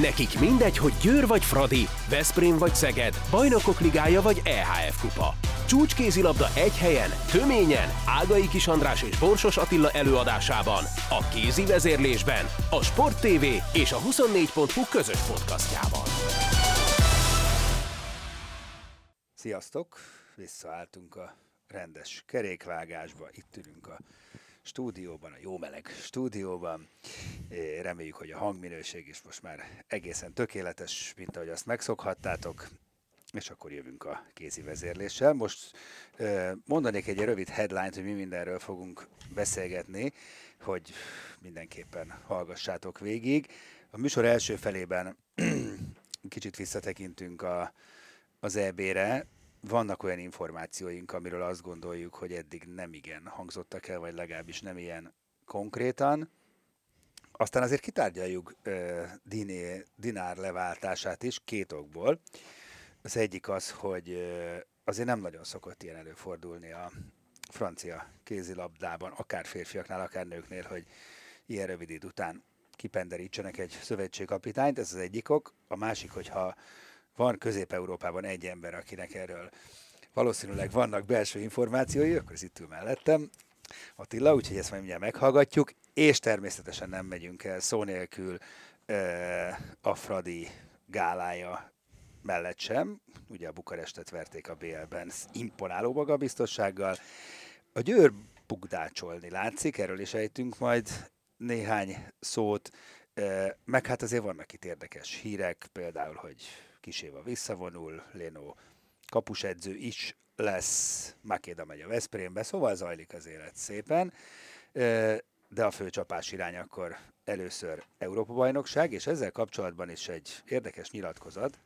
Nekik mindegy, hogy Győr vagy Fradi, Veszprém vagy Szeged, Bajnokok Ligája vagy EHF Kupa. Csúcskézilabda egy helyen, töményen, Ágai Kis András és Borsos Attila előadásában, a kézi vezérlésben, a Sport TV és a 24.hu közös podcastjában. Sziasztok! Visszaálltunk a rendes kerékvágásba, itt ülünk a stúdióban, a jó meleg stúdióban. Reméljük, hogy a hangminőség is most már egészen tökéletes, mint ahogy azt megszokhattátok. És akkor jövünk a kézi vezérléssel. Most mondanék egy rövid headline hogy mi mindenről fogunk beszélgetni, hogy mindenképpen hallgassátok végig. A műsor első felében kicsit visszatekintünk a, az EB-re, vannak olyan információink, amiről azt gondoljuk, hogy eddig nem igen hangzottak el, vagy legalábbis nem ilyen konkrétan. Aztán azért kitárgyaljuk uh, diné, dinár leváltását is két okból. Az egyik az, hogy uh, azért nem nagyon szokott ilyen előfordulni a francia kézilabdában, akár férfiaknál, akár nőknél, hogy ilyen rövid idő után kipenderítsenek egy szövetségkapitányt, ez az egyik ok. A másik, hogyha van Közép-Európában egy ember, akinek erről valószínűleg vannak belső információi, akkor ez itt ül mellettem, Attila, úgyhogy ezt majd mindjárt meghallgatjuk, és természetesen nem megyünk el szó nélkül uh, a Fradi gálája mellett sem. Ugye a Bukarestet verték a BL-ben imponáló magabiztossággal. A Győr bugdácsolni látszik, erről is ejtünk majd néhány szót, meg hát azért vannak itt érdekes hírek, például, hogy Kiséva visszavonul, Léno kapusedző is lesz, Makéda megy a Veszprémbe, szóval zajlik az élet szépen, de a főcsapás irány akkor először Európa-bajnokság, és ezzel kapcsolatban is egy érdekes nyilatkozat,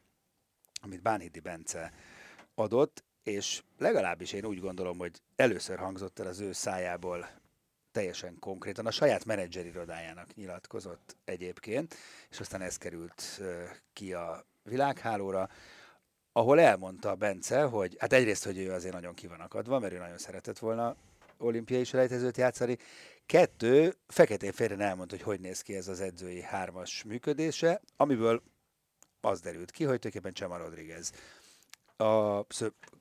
amit Bánhidi Bence adott, és legalábbis én úgy gondolom, hogy először hangzott el az ő szájából teljesen konkrétan, a saját menedzserirodájának nyilatkozott egyébként, és aztán ez került ki a világhálóra, ahol elmondta Bence, hogy hát egyrészt, hogy ő azért nagyon ki van mert ő nagyon szeretett volna olimpiai selejtezőt játszani. Kettő, feketén félre elmondta, hogy hogy néz ki ez az edzői hármas működése, amiből az derült ki, hogy tulajdonképpen Csema Rodriguez a,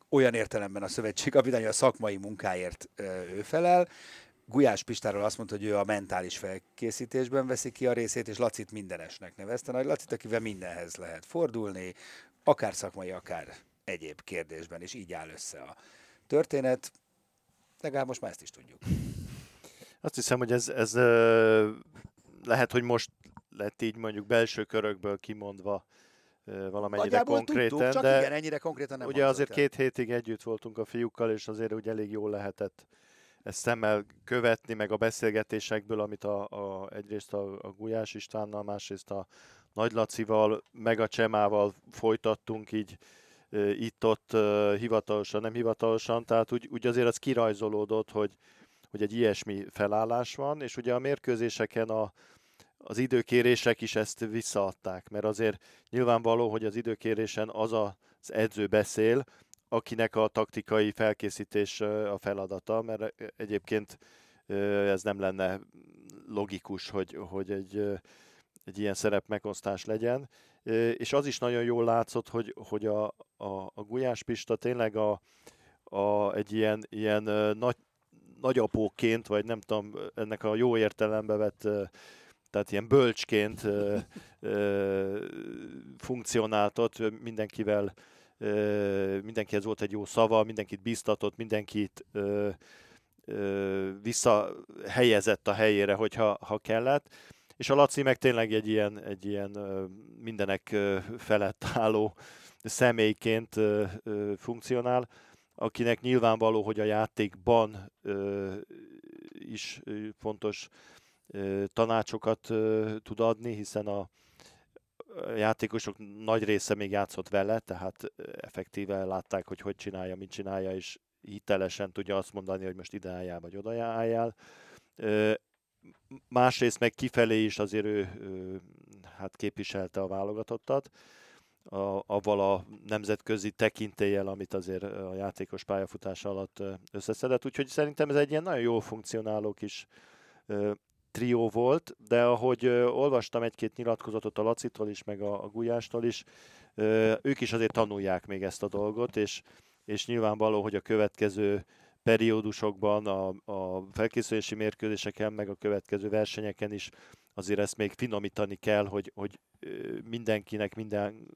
olyan értelemben a szövetségkapitány, hogy a szakmai munkáért ő felel, Gulyás Pistáról azt mondta, hogy ő a mentális felkészítésben veszi ki a részét, és Lacit mindenesnek nevezte. Nagy Lacit, akivel mindenhez lehet fordulni, akár szakmai, akár egyéb kérdésben, és így áll össze a történet. Legalább most már ezt is tudjuk. Azt hiszem, hogy ez, ez lehet, hogy most lett így mondjuk belső körökből kimondva valamennyire Nagyjából konkrétan, tudtuk, csak de igen, ennyire konkrétan nem ugye azért el. két hétig együtt voltunk a fiúkkal, és azért úgy elég jól lehetett ezt szemmel követni, meg a beszélgetésekből, amit a, a, egyrészt a, a Gulyás Istvánnal, másrészt a Nagy Lacival, meg a Csemával folytattunk így itt-ott hivatalosan, nem hivatalosan, tehát úgy, úgy azért az kirajzolódott, hogy, hogy egy ilyesmi felállás van, és ugye a mérkőzéseken a, az időkérések is ezt visszaadták, mert azért nyilvánvaló, hogy az időkérésen az az edző beszél, akinek a taktikai felkészítés a feladata, mert egyébként ez nem lenne logikus, hogy, hogy egy, egy ilyen szerep megosztás legyen. És az is nagyon jól látszott, hogy, hogy a, a, a Gulyás Pista tényleg a, a, egy ilyen, ilyen nagy, nagyapóként, vagy nem tudom, ennek a jó értelembe vett tehát ilyen bölcsként funkcionáltott, mindenkivel mindenkihez volt egy jó szava, mindenkit biztatott, mindenkit visszahelyezett a helyére, hogyha ha kellett. És a Laci meg tényleg egy ilyen, egy ilyen mindenek felett álló személyként funkcionál, akinek nyilvánvaló, hogy a játékban is fontos tanácsokat tud adni, hiszen a, játékosok nagy része még játszott vele, tehát effektíve látták, hogy hogy csinálja, mit csinálja, és hitelesen tudja azt mondani, hogy most ide álljál, vagy oda álljál. Másrészt meg kifelé is azért ő, hát képviselte a válogatottat, a, avval a nemzetközi tekintéllyel, amit azért a játékos pályafutása alatt összeszedett. Úgyhogy szerintem ez egy ilyen nagyon jól funkcionáló kis trió volt, de ahogy ö, olvastam egy-két nyilatkozatot a Lacitól is, meg a, a Gulyástól is, ők is azért tanulják még ezt a dolgot, és, és nyilvánvaló, hogy a következő periódusokban, a, a felkészülési mérkőzéseken, meg a következő versenyeken is azért ezt még finomítani kell, hogy, hogy mindenkinek minden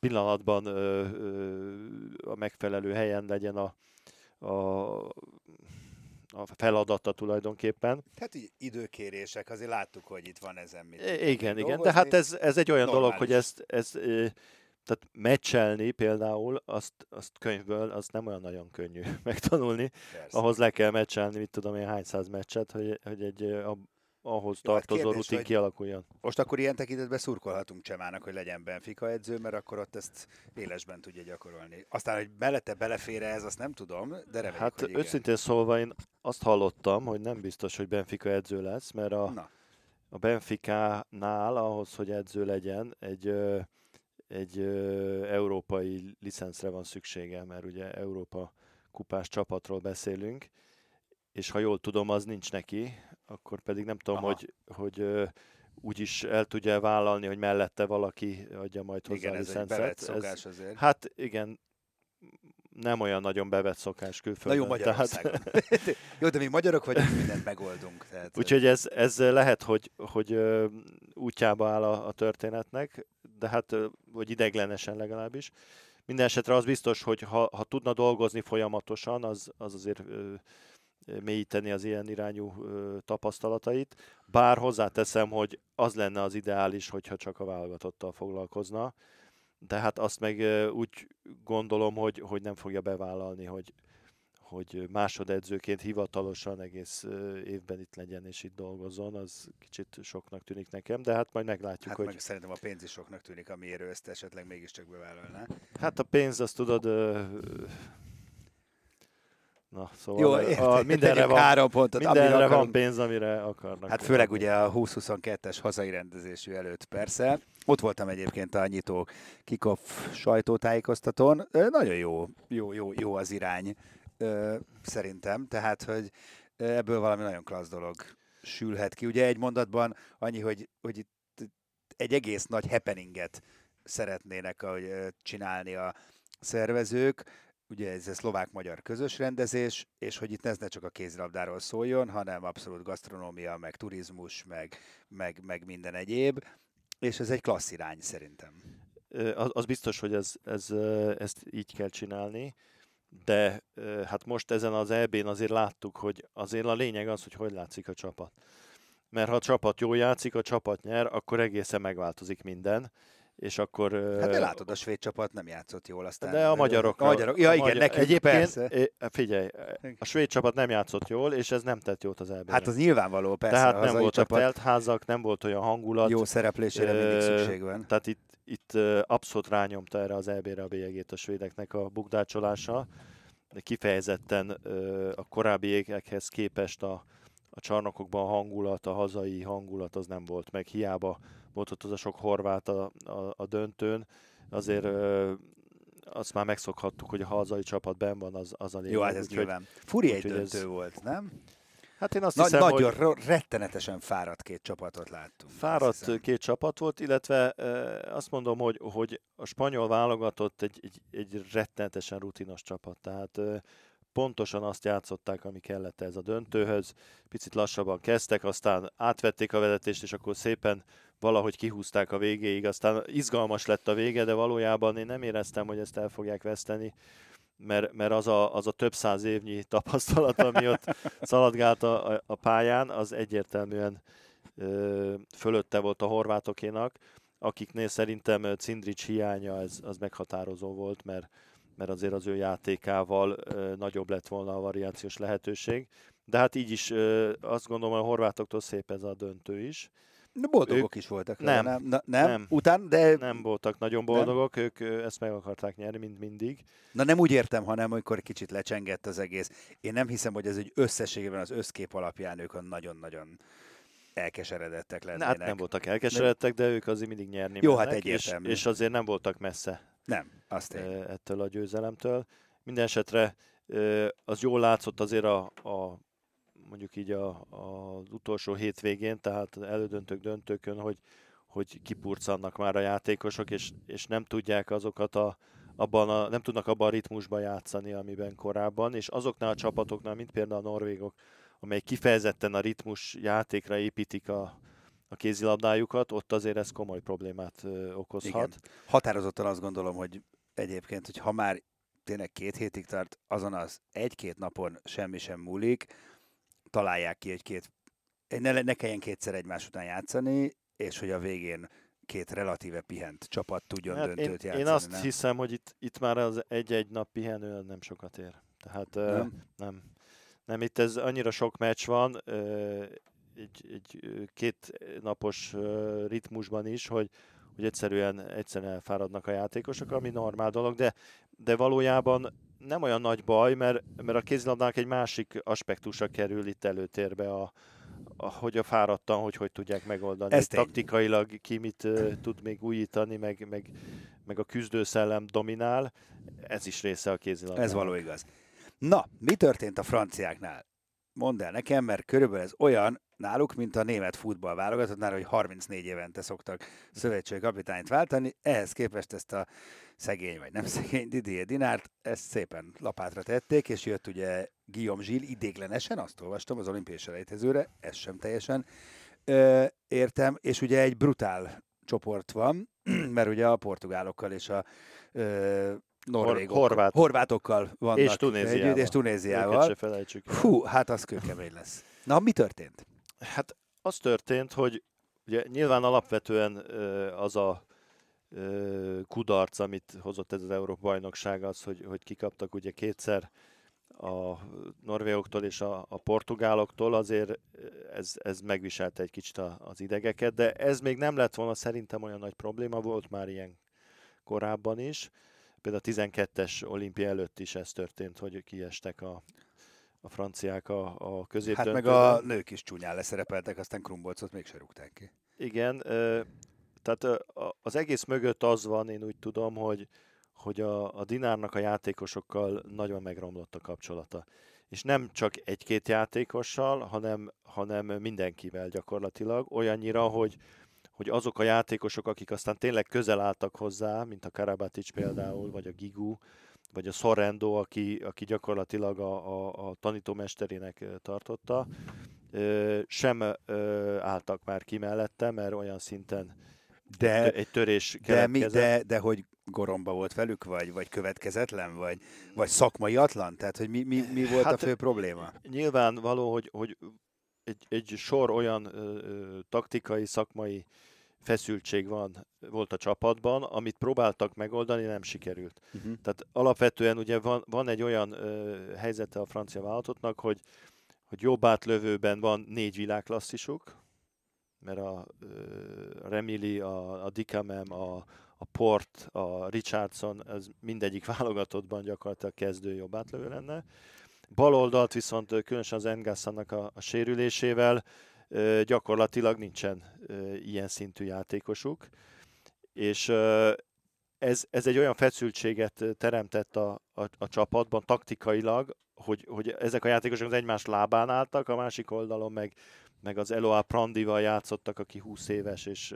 pillanatban a megfelelő helyen legyen a, a, a feladata tulajdonképpen. Hát így időkérések, azért láttuk, hogy itt van ezen mit. Igen, igen, de hát ez, ez egy olyan dolog, hogy ezt, ezt tehát meccselni például, azt, azt könyvből, azt nem olyan nagyon könnyű megtanulni. Persze. Ahhoz le kell meccselni, mit tudom én, hány száz meccset, hogy, hogy egy ahhoz Jó, hát tartozó kérdés, rutin kialakuljon. Most akkor ilyen tekintetben szurkolhatunk Csemának, hogy legyen Benfica edző, mert akkor ott ezt élesben tudja gyakorolni. Aztán, hogy mellette belefér ez, azt nem tudom, de reméljük, Hát hogy igen. őszintén szólva én azt hallottam, hogy nem biztos, hogy Benfica edző lesz, mert a, Na, a Benficánál ahhoz, hogy edző legyen, egy, egy ö, európai licenszre van szüksége, mert ugye Európa kupás csapatról beszélünk, és ha jól tudom, az nincs neki, akkor pedig nem tudom, Aha. hogy, hogy ö, úgy is el tudja vállalni, hogy mellette valaki adja majd hozzá igen, a ez egy licencet. szokás azért. Hát igen, nem olyan nagyon bevett szokás Na külföldön. jó, Magyarországon. jó, de mi magyarok vagyunk, mindent megoldunk. Tehát, Úgyhogy ez, ez lehet, hogy, hogy útjába áll a, a történetnek, de hát, vagy ideglenesen legalábbis. Minden esetre az biztos, hogy ha, ha tudna dolgozni folyamatosan, az, az azért mélyíteni az ilyen irányú tapasztalatait. Bár hozzáteszem, hogy az lenne az ideális, hogyha csak a válogatottal foglalkozna. De hát azt meg úgy gondolom, hogy, hogy nem fogja bevállalni, hogy, hogy másodedzőként hivatalosan egész évben itt legyen és itt dolgozzon, az kicsit soknak tűnik nekem, de hát majd meglátjuk, Hát hogy meg szerintem a pénz is soknak tűnik, amiért ő ezt esetleg mégiscsak bevállalná. hát a pénz, azt tudod, na szóval Jó, a, mindenre van, három pontot, mindenre van pénz, amire akarnak. Hát főleg ugye a 2022-es hazai rendezésű előtt persze. Ott voltam egyébként a nyitó kickoff sajtótájékoztatón. Nagyon jó, jó, jó, jó az irány szerintem. Tehát, hogy ebből valami nagyon klassz dolog sülhet ki. Ugye egy mondatban annyi, hogy, hogy itt egy egész nagy happeninget szeretnének ahogy, csinálni a szervezők. Ugye ez a szlovák-magyar közös rendezés, és hogy itt ez ne csak a kézilabdáról szóljon, hanem abszolút gasztronómia, meg turizmus, meg, meg, meg minden egyéb. És ez egy klassz irány szerintem. Az, az biztos, hogy ez, ez, ezt így kell csinálni, de hát most ezen az EB-n azért láttuk, hogy azért a lényeg az, hogy hogy látszik a csapat. Mert ha a csapat jól játszik, a csapat nyer, akkor egészen megváltozik minden, és akkor... Hát de látod, a svéd csapat nem játszott jól aztán. de a magyarok... A magyarok. Ja, igen, nekünk Egyébként, persze. é- figyelj, a svéd csapat nem játszott jól, és ez nem tett jót az eb Hát az nyilvánvaló, persze. Tehát a nem voltak csapat teltházak, nem volt olyan hangulat. jó szereplésére mindig Ö, szükség van. Tehát itt, itt abszolút rányomta erre az EB-re a bélyegét a svédeknek a bukdácsolása. Kifejezetten a korábbi évekhez képest a, a csarnokokban a hangulat, a hazai hangulat az nem volt meg. Hiába volt ott az a sok horvát a, a, a döntőn. Azért ö, azt már megszokhattuk, hogy a hazai csapat benn van, az, az a lényeg. Jó, hát ez nyilván. Furi egy úgyhogy ez- döntő volt, nem? Hát én azt Na, hiszem, nagyon hogy... rettenetesen fáradt két csapatot láttunk. Fáradt két csapat volt, illetve e, azt mondom, hogy, hogy a spanyol válogatott egy, egy, egy rettenetesen rutinos csapat, tehát e, pontosan azt játszották, ami kellett ez a döntőhöz. Picit lassabban kezdtek, aztán átvették a vezetést, és akkor szépen valahogy kihúzták a végéig. Aztán izgalmas lett a vége, de valójában én nem éreztem, hogy ezt el fogják veszteni, mert, mert az, a, az a több száz évnyi tapasztalat, ami ott szaladgált a, a, a pályán, az egyértelműen ö, fölötte volt a horvátokénak, akiknél szerintem Cindrics hiánya ez, az meghatározó volt, mert, mert azért az ő játékával nagyobb lett volna a variációs lehetőség. De hát így is azt gondolom, hogy a horvátoktól szép ez a döntő is. De boldogok ők- is voltak. Nem. nem, na, nem. Nem. Után, de Nem voltak nagyon boldogok, ők ö, ezt meg akarták nyerni, mint mindig. Na nem úgy értem, hanem amikor kicsit lecsengett az egész. Én nem hiszem, hogy ez egy összességében az összkép alapján ők a nagyon-nagyon elkeseredettek Na, lennének. Hát nem voltak elkeseredtek, de ők azért mindig nyerni Jó, hát mennek, és, egyértelmű. és azért nem voltak messze Nem, azt én. ettől a győzelemtől. Minden esetre az jól látszott azért a, a mondjuk így a, a, az utolsó hétvégén, tehát elődöntők, döntőkön, hogy, hogy kipurcannak már a játékosok, és, és nem tudják azokat a, abban a, nem tudnak abban a ritmusban játszani, amiben korábban, és azoknál a csapatoknál, mint például a norvégok, amely kifejezetten a ritmus játékra építik a, a kézilabdájukat, ott azért ez komoly problémát okozhat. Igen. Határozottan azt gondolom, hogy egyébként, hogy ha már tényleg két hétig tart, azon az egy-két napon semmi sem múlik, találják ki egy-két, ne, ne kelljen kétszer egymás után játszani, és hogy a végén két relatíve pihent csapat tudjon hát döntőt én, játszani. Én azt nem? hiszem, hogy itt, itt már az egy-egy nap pihenő nem sokat ér. Tehát nem. nem. Nem, itt ez annyira sok meccs van, egy, egy két napos ritmusban is, hogy, hogy egyszerűen, egyszerűen elfáradnak a játékosok, ami normál dolog, de, de valójában nem olyan nagy baj, mert, mert a kézilabdának egy másik aspektusa kerül itt előtérbe a, a, hogy a fáradtan, hogy hogy tudják megoldani. Ezt Taktikailag ki mit uh, tud még újítani, meg, meg, meg a küzdőszellem dominál. Ez is része a kézilabdának. Ez való igaz. Na, mi történt a franciáknál? Mondd el nekem, mert körülbelül ez olyan náluk, mint a német futball válogatottnál, hogy 34 évente szoktak szövetségi kapitányt váltani. Ehhez képest ezt a szegény, vagy nem szegény Didier Dinárt, ezt szépen lapátra tették, és jött ugye Guillaume Gilles idéglenesen, azt olvastam az olimpiai selejtezőre, ez sem teljesen ö, értem, és ugye egy brutál csoport van, mert ugye a portugálokkal és a norvégok, Horvát. horvátokkal vannak és Tunéziával. Együtt, és Tunéziával. Hú, hát az kőkemény lesz. Na, mi történt? Hát az történt, hogy ugye nyilván alapvetően az a kudarc, amit hozott ez az Európa bajnokság, az, hogy, hogy kikaptak ugye kétszer a norvégoktól és a, a portugáloktól, azért ez, ez megviselte egy kicsit az idegeket, de ez még nem lett volna szerintem olyan nagy probléma, volt már ilyen korábban is. Például a 12-es olimpia előtt is ez történt, hogy kiestek a, a franciák a, a középdöntőben. Hát meg a nők is csúnyán leszerepeltek, aztán Krumbolcot mégsem rúgták ki. Igen, tehát az egész mögött az van, én úgy tudom, hogy, hogy a, a Dinárnak a játékosokkal nagyon megromlott a kapcsolata. És nem csak egy-két játékossal, hanem, hanem mindenkivel gyakorlatilag. Olyannyira, hogy, hogy azok a játékosok, akik aztán tényleg közel álltak hozzá, mint a Karabatic például, vagy a Gigu, vagy a Sorrendo, aki, aki gyakorlatilag a, a, a tanítómesterének tartotta, sem álltak már ki mellette, mert olyan szinten de, egy törés de, mi, de, de hogy goromba volt velük, vagy, vagy következetlen, vagy, vagy szakmaiatlan? Tehát, hogy mi, mi, mi volt hát, a fő probléma? Nyilvánvaló, hogy, hogy egy, egy sor olyan ö, ö, taktikai, szakmai feszültség van, volt a csapatban, amit próbáltak megoldani, nem sikerült. Uh-huh. Tehát alapvetően ugye van, van egy olyan ö, helyzete a francia válogatottnak, hogy, hogy jobb átlövőben van négy világklasszisuk, mert a, a Remili, a, a Dicamem, a, a Port, a Richardson, ez mindegyik válogatottban gyakorlatilag kezdő jobb átlövő lenne. Bal oldalt viszont különösen az Engassannak a, a sérülésével gyakorlatilag nincsen ilyen szintű játékosuk, és ez, ez egy olyan feszültséget teremtett a, a, a csapatban taktikailag, hogy, hogy ezek a játékosok az egymás lábán álltak, a másik oldalon meg, meg az Eloa Prandival játszottak, aki 20 éves, és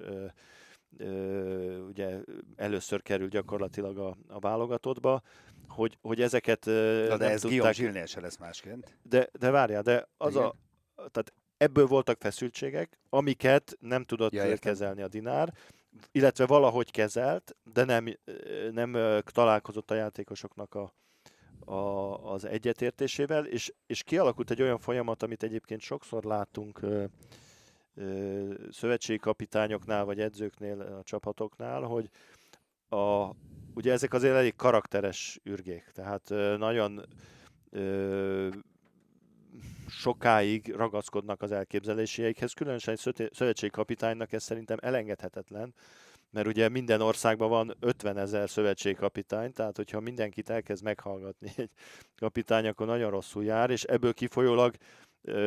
ugye először került gyakorlatilag a, a válogatottba, hogy, hogy ezeket de nem ez tudták... Guillaume se lesz másként. De, de várjál, de az Igen. a, tehát ebből voltak feszültségek, amiket nem tudott ja, kezelni a Dinár, illetve valahogy kezelt, de nem, nem találkozott a játékosoknak a, a, az egyetértésével, és, és kialakult egy olyan folyamat, amit egyébként sokszor látunk ö, ö, szövetségi kapitányoknál, vagy edzőknél, a csapatoknál, hogy a, ugye ezek azért elég karakteres ürgék, tehát nagyon ö, sokáig ragaszkodnak az elképzeléseikhez, különösen egy szövetségi kapitánynak ez szerintem elengedhetetlen, mert ugye minden országban van 50 ezer szövetségkapitány, tehát hogyha mindenkit elkezd meghallgatni egy kapitány, akkor nagyon rosszul jár, és ebből kifolyólag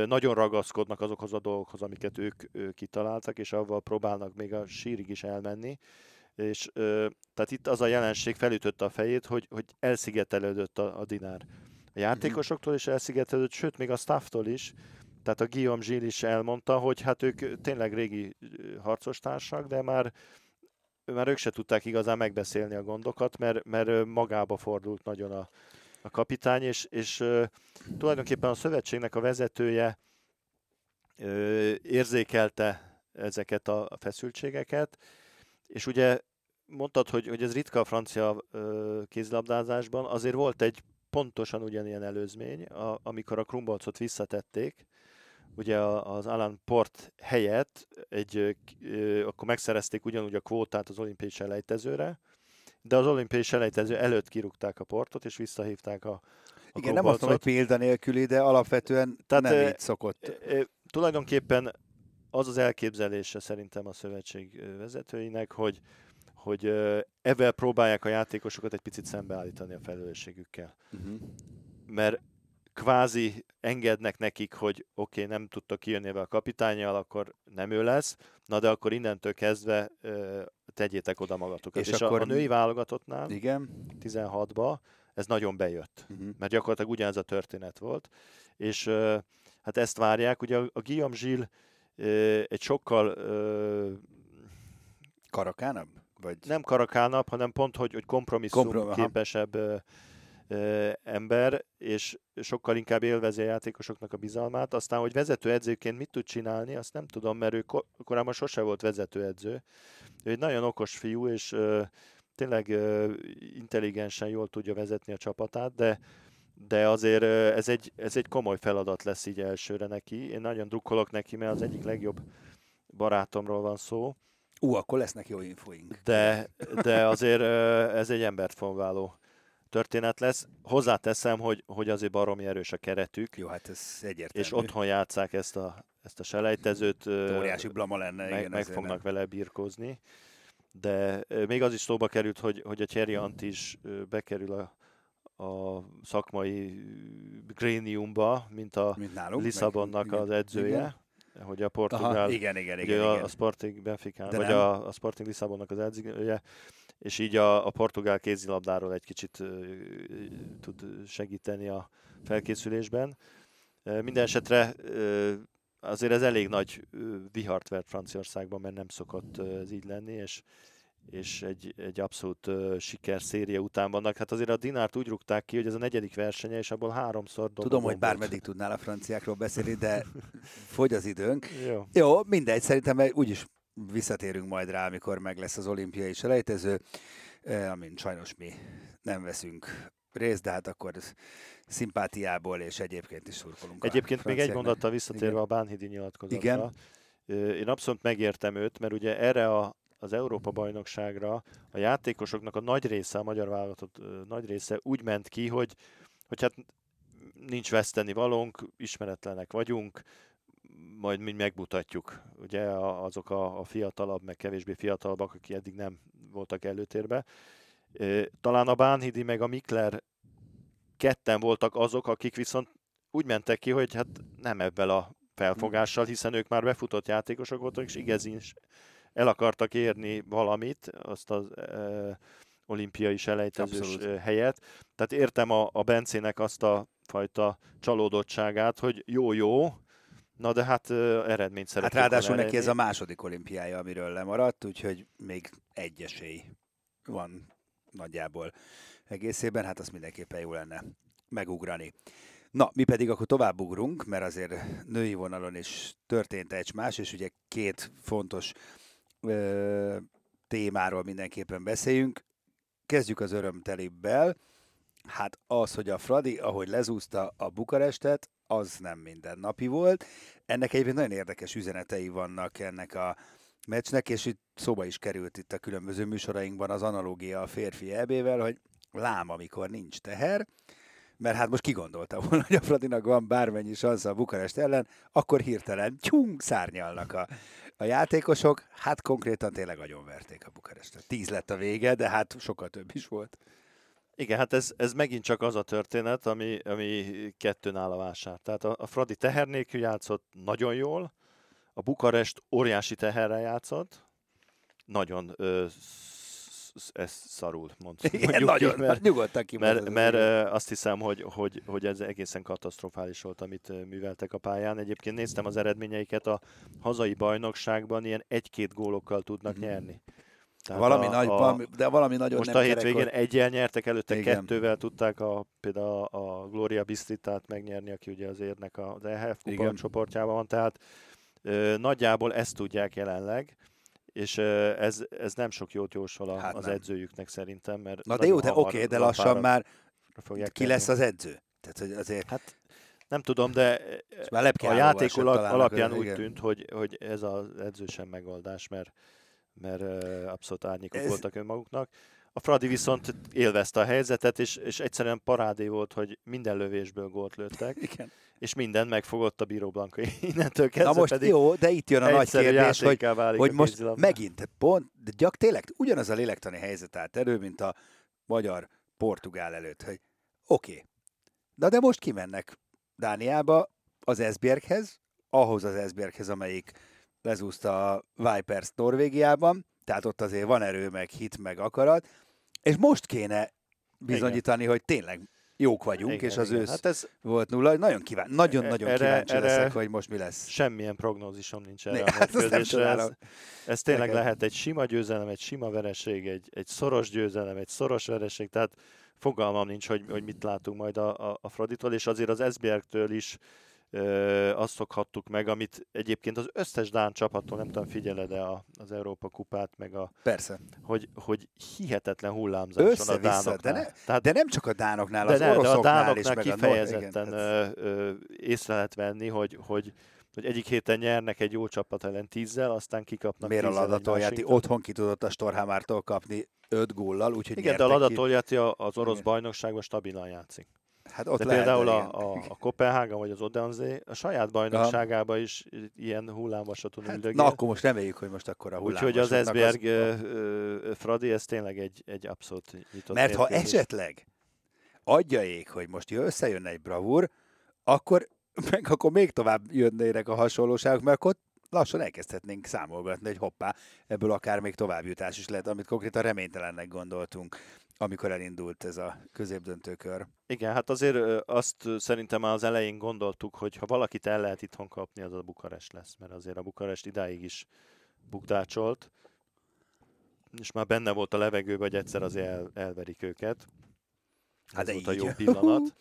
nagyon ragaszkodnak azokhoz a dolgokhoz, amiket ők kitaláltak, és avval próbálnak még a sírig is elmenni. És tehát itt az a jelenség felütötte a fejét, hogy, hogy elszigetelődött a, a dinár. A játékosoktól, és elszigetelődött, sőt, még a stafftól is, Tehát a Guillaume Gilles is elmondta, hogy hát ők tényleg régi harcostársak, de már már ők se tudták igazán megbeszélni a gondokat, mert, mert magába fordult nagyon a, a kapitány, és, és tulajdonképpen a szövetségnek a vezetője érzékelte ezeket a feszültségeket, és ugye mondtad, hogy, hogy ez ritka a francia kézlabdázásban, azért volt egy pontosan ugyanilyen előzmény, a, amikor a Krumbolcot visszatették, ugye az Alan Port helyett egy, akkor megszerezték ugyanúgy a kvótát az olimpiai selejtezőre, de az olimpiai selejtező előtt kirúgták a portot, és visszahívták a, a Igen, nem azt mondom, hogy példa nélküli, de alapvetően Tehát, nem e, így szokott. E, e, tulajdonképpen az az elképzelése szerintem a szövetség vezetőinek, hogy, hogy ezzel próbálják a játékosokat egy picit szembeállítani a felelősségükkel. Uh-huh. Mert kvázi engednek nekik, hogy oké, okay, nem tudtok kijönni a kapitányjal, akkor nem ő lesz, na de akkor innentől kezdve tegyétek oda magatokat. És, és akkor a, a női válogatottnál, igen. 16-ba, ez nagyon bejött, uh-huh. mert gyakorlatilag ugyanez a történet volt, és hát ezt várják, ugye a, a Guillaume Gilles egy sokkal ö, karakánabb? Vagy... Nem karakánabb, hanem pont, hogy, hogy kompromisszum Komprom- képesebb ember, és sokkal inkább élvezi a játékosoknak a bizalmát. Aztán, hogy vezetőedzőként mit tud csinálni, azt nem tudom, mert ő korábban sose volt vezetőedző. Ő egy nagyon okos fiú, és tényleg intelligensen jól tudja vezetni a csapatát, de de azért ez egy, ez egy komoly feladat lesz így elsőre neki. Én nagyon drukkolok neki, mert az egyik legjobb barátomról van szó. Ú, akkor lesznek jó infoink. De, de azért ez egy embert formáló történet lesz. Hozzáteszem, hogy, hogy azért baromi erős a keretük. Jó, hát ez egyértelmű. És otthon játszák ezt a, ezt a selejtezőt. Óriási blama lenne. Meg, igen, meg fognak nem. vele birkózni. De még az is szóba került, hogy, hogy a Thierry Ant is bekerül a, a szakmai gréniumba, mint a mint nálunk, Lisszabonnak meg, az edzője. Igen hogy a Portugál, Aha, igen, igen, igen, igen. A, Sporting Benfica, vagy a, a Sporting Lisszabonnak az edzője, és így a, a portugál kézilabdáról egy kicsit uh, tud segíteni a felkészülésben. Uh, minden esetre uh, azért ez elég nagy vihart vert Franciaországban, mert nem szokott ez így lenni, és, és egy, egy abszolút uh, siker széria után vannak. Hát azért a Dinárt úgy rúgták ki, hogy ez a negyedik versenye, és abból háromszor Tudom, hogy bármeddig tudnál a franciákról beszélni, de fogy az időnk. Jó, Jó mindegy, szerintem úgyis visszatérünk majd rá, amikor meg lesz az olimpiai selejtező, amin sajnos mi nem veszünk részt, de hát akkor szimpátiából és egyébként is szurkolunk. Egyébként még egy mondattal visszatérve Igen. a Bánhidi nyilatkozatra. Igen. Én abszolút megértem őt, mert ugye erre a, az Európa bajnokságra a játékosoknak a nagy része, a magyar válogatott nagy része úgy ment ki, hogy, hogy hát nincs veszteni valónk, ismeretlenek vagyunk, majd mi megmutatjuk. Ugye azok a, a fiatalabb, meg kevésbé fiatalabbak, akik eddig nem voltak előtérbe. Talán a Bánhidi meg a Mikler ketten voltak azok, akik viszont úgy mentek ki, hogy hát nem ebben a felfogással, hiszen ők már befutott játékosok voltak, és igazán is el akartak érni valamit, azt az e, olimpiai selejtezős Abszolút. helyet. Tehát értem a, a Bencének azt a fajta csalódottságát, hogy jó-jó, Na de hát uh, eredményt szeretnék. Hát ráadásul neki ez a második olimpiája, amiről lemaradt, úgyhogy még egy esély van nagyjából egészében, hát azt mindenképpen jó lenne megugrani. Na, mi pedig akkor tovább ugrunk, mert azért női vonalon is történt egy más, és ugye két fontos ö, témáról mindenképpen beszéljünk. Kezdjük az örömtelibbel. Hát az, hogy a Fradi, ahogy lezúzta a Bukarestet, az nem mindennapi volt. Ennek egyébként nagyon érdekes üzenetei vannak ennek a meccsnek, és itt szóba is került itt a különböző műsorainkban az analógia a férfi ebével, hogy lám, amikor nincs teher, mert hát most kigondolta volna, hogy a Fradinak van bármennyi szansz a Bukarest ellen, akkor hirtelen tyung, szárnyalnak a, a játékosok, hát konkrétan tényleg verték a Bukarestet. Tíz lett a vége, de hát sokkal több is volt. Igen, hát ez, ez megint csak az a történet, ami, ami kettőn áll a vásár. Tehát a, a Fradi teher nélkül játszott nagyon jól, a Bukarest óriási teherrel játszott, nagyon ö, ez szarul, mondjuk. Igen, nagyon, mert, nyugodtan mert, mert azt hiszem, hogy, hogy, hogy ez egészen katasztrofális volt, amit műveltek a pályán. Egyébként néztem az eredményeiket, a hazai bajnokságban ilyen egy-két gólokkal tudnak mm. nyerni. Tehát valami a, nagy, a, de valami nagyon Most nem a hétvégén hogy... egyel nyertek, előtte Igen. kettővel tudták a, például a Gloria Bistritát megnyerni, aki ugye az érnek az EHF kupa csoportjában van, tehát ö, nagyjából ezt tudják jelenleg, és ez, ez nem sok jót jósol a, hát az nem. edzőjüknek szerintem, mert Na de jó, de oké, okay, de lassan már ki lesz az edző? Tehát, hogy azért... Hát nem tudom, de a játék alapján úgy tűnt, hogy, hogy ez az edző sem megoldás, mert mert abszolút árnyékok Ez... voltak önmaguknak. A Fradi viszont élvezte a helyzetet, és, és egyszerűen parádé volt, hogy minden lövésből gólt lőttek. Igen. És minden megfogott a Bíró Blanka innentől kezdve. Na most pedig jó, de itt jön a nagy kérdés, hogy, hogy most kézilabda. megint, pont, de gyak tényleg ugyanaz a lélektani helyzet állt elő, mint a magyar-portugál előtt, hogy oké, okay, na de most kimennek Dániába az Esbjerghez, ahhoz az Esbjerghez, amelyik lezúzta a Vipers Norvégiában, tehát ott azért van erő, meg hit, meg akarat, és most kéne bizonyítani, igen. hogy tényleg jók vagyunk, igen, és az igen. ősz hát ez... volt nulla. Nagyon kíván, nagyon-nagyon erre, kíváncsi erre leszek, hogy most mi lesz. Semmilyen prognózisom nincs erre hát a Ez, ez tényleg Neked. lehet egy sima győzelem, egy sima vereség, egy, egy szoros győzelem, egy szoros vereség, tehát fogalmam nincs, hogy, hogy mit látunk majd a, a, a Fraditól, és azért az SBR-től is azt szokhattuk meg, amit egyébként az összes Dán csapattól, nem tudom, figyeled e az Európa kupát, meg a... Persze. Hogy, hogy hihetetlen hullámzás van a Dánoknál. De, ne, Tehát, de nem csak a Dánoknál, de az ne, oroszoknál de a Dánoknál is, kifejezetten meg a... igen, észre lehet venni, hogy, hogy hogy egyik héten nyernek egy jó csapat ellen tízzel, aztán kikapnak Miért a Ladatoljati otthon ki tudott a Storhamártól kapni öt góllal, úgyhogy Igen, de a Ladatoljati az orosz Igen. bajnokságban stabilan játszik. Hát ott De lehet, például a, a, a Kopenhága vagy az Odense a saját bajnokságában is ilyen hullámvasaton hát, üldögél. Na akkor most reméljük, hogy most akkor a Úgyhogy az Esbjerg az... Fradi, ez tényleg egy, egy abszolút nyitott Mert ha esetleg adjaék, hogy most összejönne egy bravúr, akkor, meg akkor még tovább jönnének a hasonlóságok, mert akkor lassan elkezdhetnénk számolgatni, hogy hoppá, ebből akár még továbbjutás is lehet, amit konkrétan reménytelennek gondoltunk amikor elindult ez a középdöntőkör. Igen, hát azért azt szerintem már az elején gondoltuk, hogy ha valakit el lehet itthon kapni, az a Bukarest lesz, mert azért a Bukarest idáig is bukdácsolt, és már benne volt a levegőben, hogy egyszer azért el, elverik őket. Hát ez volt így. a jó pillanat.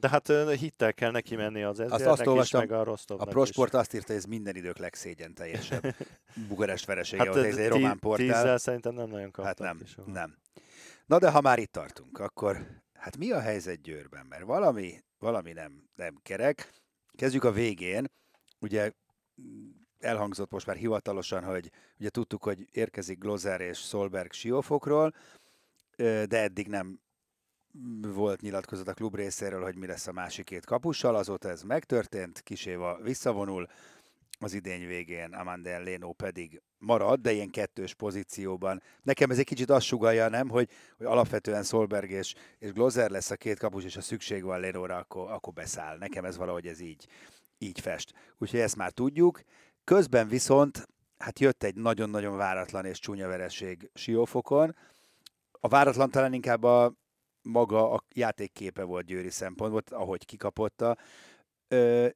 De hát hittel kell neki menni az ezernek is, meg a Rostovnak A Prosport is. azt írta, hogy ez minden idők legszégyen teljesebb Bukarest veresége hát, volt, ez egy román portál. Tízzel szerintem nem nagyon kaptak. Hát nem, nem. Na de ha már itt tartunk, akkor hát mi a helyzet Győrben? Mert valami, valami nem, nem kerek. Kezdjük a végén. Ugye elhangzott most már hivatalosan, hogy ugye tudtuk, hogy érkezik Glozer és Solberg Siófokról, de eddig nem volt nyilatkozat a klub részéről, hogy mi lesz a másik két kapussal, azóta ez megtörtént, Kiséva visszavonul, az idény végén, Amanda Leno pedig marad, de ilyen kettős pozícióban. Nekem ez egy kicsit azt sugalja, nem, hogy, hogy alapvetően Solberg és, és Glozer lesz a két kapus, és a szükség van Lenóra, akkor, akkor beszáll. Nekem ez valahogy ez így, így fest. Úgyhogy ezt már tudjuk. Közben viszont hát jött egy nagyon-nagyon váratlan és csúnya vereség Siófokon. A váratlan talán inkább a maga a játékképe volt Győri szempontból, ahogy kikapotta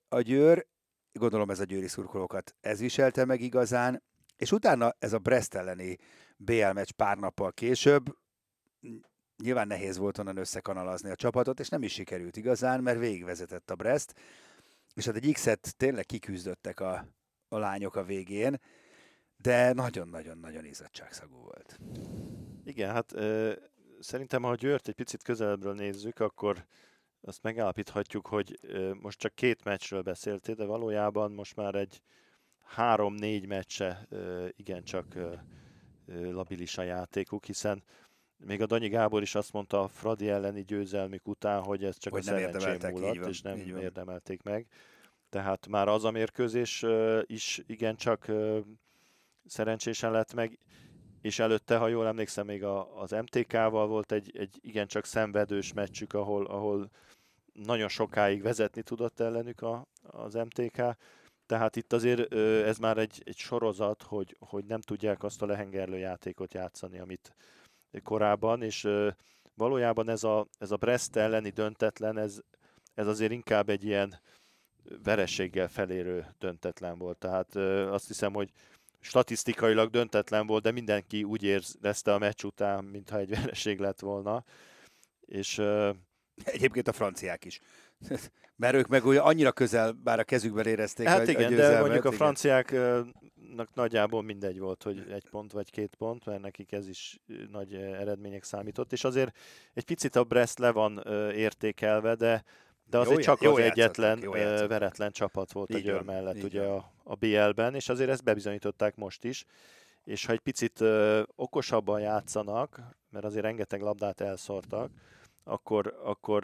a Győr, gondolom ez a győri szurkolókat ez viselte meg igazán, és utána ez a Brest elleni BL meccs pár nappal később, nyilván nehéz volt onnan összekanalazni a csapatot, és nem is sikerült igazán, mert végigvezetett a Brest, és hát egy X-et tényleg kiküzdöttek a, a lányok a végén, de nagyon-nagyon-nagyon izzadságszagú volt. Igen, hát ö, szerintem, ha Győrt egy picit közelebbről nézzük, akkor azt megállapíthatjuk, hogy most csak két meccsről beszéltél, de valójában most már egy három-négy meccse igencsak labilis a játékuk, hiszen még a Danyi Gábor is azt mondta a Fradi elleni győzelmük után, hogy ez csak hogy a szerencsém múlott, van, és nem érdemelték meg. Tehát már az a mérkőzés is igencsak szerencsésen lett meg, és előtte, ha jól emlékszem, még a, az MTK-val volt egy, egy igencsak szenvedős meccsük, ahol, ahol nagyon sokáig vezetni tudott ellenük a, az MTK, tehát itt azért ez már egy, egy sorozat, hogy, hogy nem tudják azt a lehengerlő játékot játszani, amit, korábban, és valójában ez a, ez a Brest elleni döntetlen, ez, ez azért inkább egy ilyen verességgel felérő döntetlen volt. Tehát azt hiszem, hogy statisztikailag döntetlen volt, de mindenki úgy érezte a meccs után, mintha egy vereség lett volna. És Egyébként a franciák is. Mert ők meg olyan annyira közel, bár a kezükben érezték hát a, igen, a de mondjuk a franciáknak nagyjából mindegy volt, hogy egy pont vagy két pont, mert nekik ez is nagy eredmények számított, és azért egy picit a Brest le van értékelve, de de azért jó, csak jó az egyetlen jó veretlen csapat volt Így a Győr mellett ugye a, a BL-ben, és azért ezt bebizonyították most is. És ha egy picit ö, okosabban játszanak, mert azért rengeteg labdát elszórtak, akkor, akkor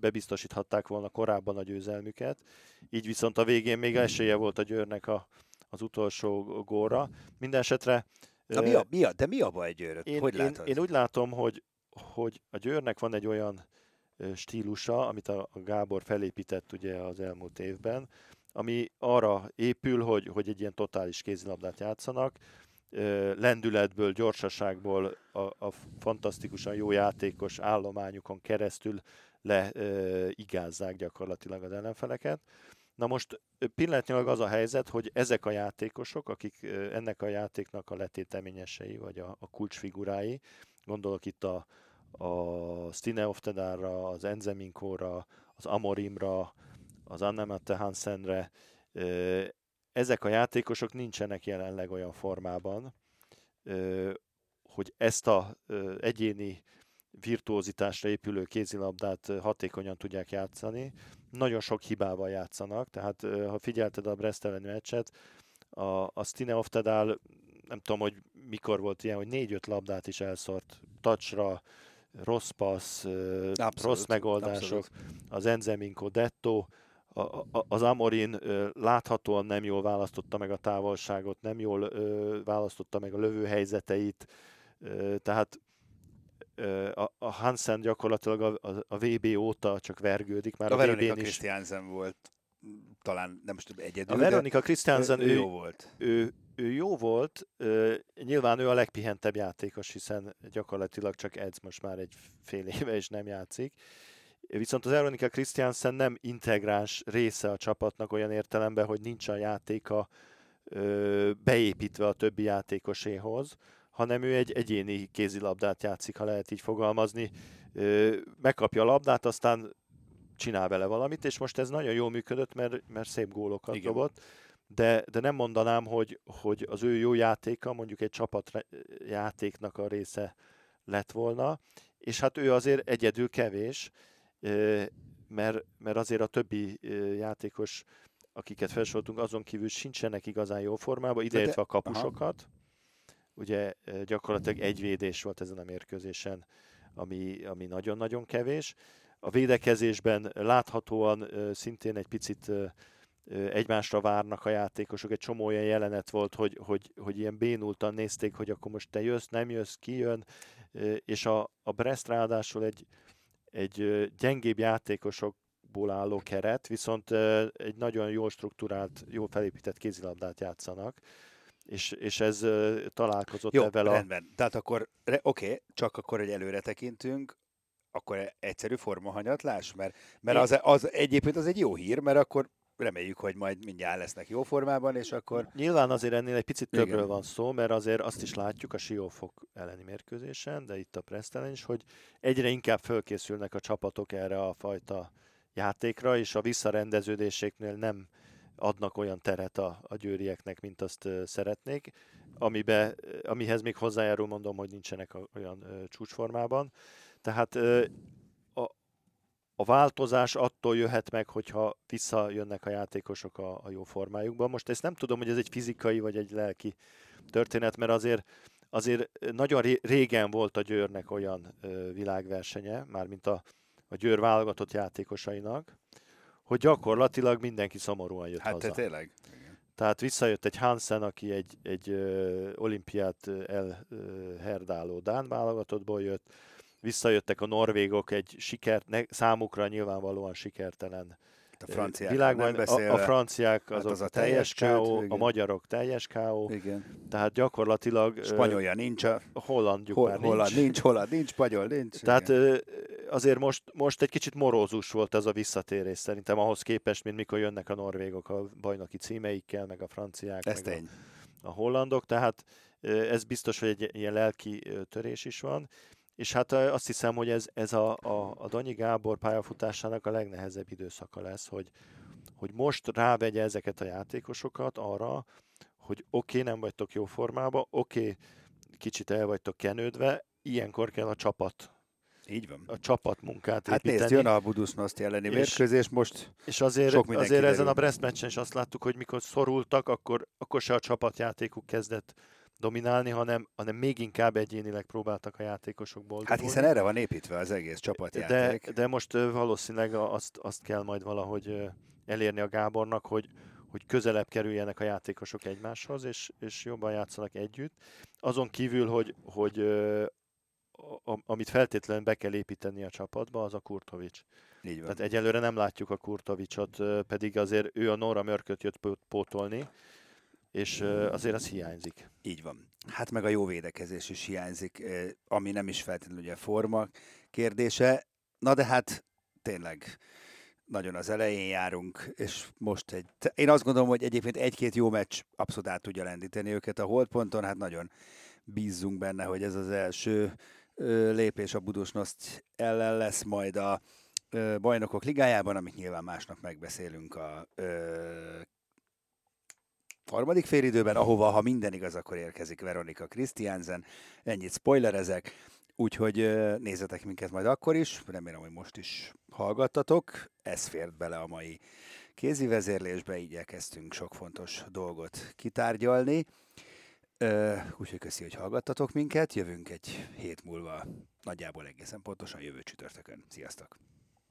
bebiztosíthatták volna korábban a győzelmüket. Így viszont a végén még esélye volt a Győrnek a, az utolsó góra. Minden esetre... Na, mi a, mi a, de mi a baj Győrök? Én, hogy én, én úgy látom, hogy, hogy a Győrnek van egy olyan stílusa, amit a Gábor felépített ugye az elmúlt évben, ami arra épül, hogy, hogy egy ilyen totális kézilabdát játszanak, lendületből, gyorsaságból, a, a fantasztikusan jó játékos állományukon keresztül leigázzák gyakorlatilag az ellenfeleket. Na most pillanatnyilag az a helyzet, hogy ezek a játékosok, akik ennek a játéknak a letéteményesei, vagy a, a kulcsfigurái, gondolok itt a, a Stine Oftedára, az Enzeminkóra, az Amorimra, az Annemette Hansenre, ezek a játékosok nincsenek jelenleg olyan formában, hogy ezt a egyéni virtuózitásra épülő kézilabdát hatékonyan tudják játszani. Nagyon sok hibával játszanak, tehát ha figyelted a Brest elleni meccset, a, a Stine Oftedál, nem tudom, hogy mikor volt ilyen, hogy négy-öt labdát is elszort touchra, rossz passz, abszolút, rossz megoldások, abszolút. az Enzeminko Detto, a, az Amorin láthatóan nem jól választotta meg a távolságot, nem jól választotta meg a lövőhelyzeteit, tehát a, Hansen gyakorlatilag a, a, a VB óta csak vergődik. Már a, a Veronika Christiansen volt talán nem most egyedül. A Veronika Christiansen ő, ő, jó volt. Ő, ő jó volt, nyilván ő a legpihentebb játékos, hiszen gyakorlatilag csak edz most már egy fél éve és nem játszik. Viszont az Veronika Christiansen nem integráns része a csapatnak olyan értelemben, hogy nincs a játéka beépítve a többi játékoséhoz, hanem ő egy egyéni kézilabdát játszik, ha lehet így fogalmazni. Megkapja a labdát, aztán csinál vele valamit, és most ez nagyon jól működött, mert, mert szép gólokat Igen. dobott, de, de nem mondanám, hogy, hogy az ő jó játéka mondjuk egy csapat játéknak a része lett volna, és hát ő azért egyedül kevés, mert, mert azért a többi játékos, akiket felsoroltunk, azon kívül sincsenek igazán jó formában, ideértve a kapusokat. Aha. Ugye gyakorlatilag egy védés volt ezen a mérkőzésen, ami, ami nagyon-nagyon kevés. A védekezésben láthatóan szintén egy picit egymásra várnak a játékosok. Egy csomó olyan jelenet volt, hogy, hogy, hogy ilyen bénultan nézték, hogy akkor most te jössz, nem jössz, ki jön, és a, a Brest ráadásul egy, egy gyengébb játékosokból álló keret, viszont egy nagyon jól struktúrált, jól felépített kézilabdát játszanak, és, és ez találkozott Jó, ebben a... rendben. Tehát akkor, oké, okay, csak akkor egy előre tekintünk, akkor egyszerű formahanyatlás? Mert, mert az, az egyébként az egy jó hír, mert akkor reméljük, hogy majd mindjárt lesznek jó formában, és akkor... Nyilván azért ennél egy picit többről Igen. van szó, mert azért azt is látjuk a Siófok elleni mérkőzésen, de itt a Presztelen is, hogy egyre inkább fölkészülnek a csapatok erre a fajta játékra, és a visszarendeződéseknél nem adnak olyan teret a, a győrieknek, mint azt szeretnék, amibe, amihez még hozzájárul mondom, hogy nincsenek olyan uh, csúcsformában. Tehát uh, a változás attól jöhet meg, hogyha visszajönnek a játékosok a, a jó formájukban. Most ezt nem tudom, hogy ez egy fizikai vagy egy lelki történet, mert azért azért nagyon régen volt a Győrnek olyan ö, világversenye, mármint a, a Győr válogatott játékosainak, hogy gyakorlatilag mindenki szomorúan jött hát haza. Hát tényleg. Tehát visszajött egy Hansen, aki egy, egy ö, olimpiát elherdáló Dán válogatottból jött, visszajöttek a norvégok egy sikert, ne, számukra nyilvánvalóan sikertelen hát a franciák világban, beszélve. a, a franciák azok az a teljes teljes KO, a magyarok teljes KO, Igen. tehát gyakorlatilag Spanyolja nincs, a hollandjuk hol, már holland nincs. nincs, holland nincs, spanyol nincs. Tehát igen. azért most, most egy kicsit morózus volt ez a visszatérés szerintem ahhoz képest, mint mikor jönnek a norvégok a bajnoki címeikkel, meg a franciák, ez meg a, tény. a hollandok, tehát ez biztos, hogy egy ilyen lelki törés is van. És hát azt hiszem, hogy ez, ez a, a, a Danyi Gábor pályafutásának a legnehezebb időszaka lesz, hogy, hogy most rávegye ezeket a játékosokat arra, hogy oké, okay, nem vagytok jó formában, oké, okay, kicsit el vagytok kenődve, ilyenkor kell a csapat, Így van. a csapatmunkát Hát építeni. nézd, jön a Budusnost elleni És- mérkőzés, most És azért, Sok azért ezen kiderül. a Brest meccsen is azt láttuk, hogy mikor szorultak, akkor, akkor se a csapatjátékuk kezdett dominálni, hanem, hanem még inkább egyénileg próbáltak a játékosok boldogulni. hát hiszen erre van építve az egész de, csapatjáték. de most ö, valószínűleg azt, azt kell majd valahogy elérni a Gábornak, hogy, hogy közelebb kerüljenek a játékosok egymáshoz, és, és jobban játszanak együtt. Azon kívül, hogy, hogy a, amit feltétlenül be kell építeni a csapatba, az a Kurtovics. Így van. Tehát egyelőre nem látjuk a Kurtovicsot, pedig azért ő a Nora Mörköt jött pó- pótolni, és azért az hiányzik. Így van. Hát meg a jó védekezés is hiányzik, ami nem is feltétlenül ugye forma kérdése. Na de hát tényleg nagyon az elején járunk, és most egy... Én azt gondolom, hogy egyébként egy-két jó meccs abszolút át tudja lendíteni őket a holdponton, hát nagyon bízzunk benne, hogy ez az első lépés a Budusnost ellen lesz majd a bajnokok ligájában, amit nyilván másnap megbeszélünk a harmadik félidőben, ahova, ha minden igaz, akkor érkezik Veronika Christiansen. Ennyit spoilerezek, úgyhogy nézzetek minket majd akkor is, remélem, hogy most is hallgattatok. Ez fért bele a mai kézi vezérlésbe, így elkezdtünk sok fontos dolgot kitárgyalni. Úgyhogy köszi, hogy hallgattatok minket, jövünk egy hét múlva, nagyjából egészen pontosan jövő csütörtökön. Sziasztok!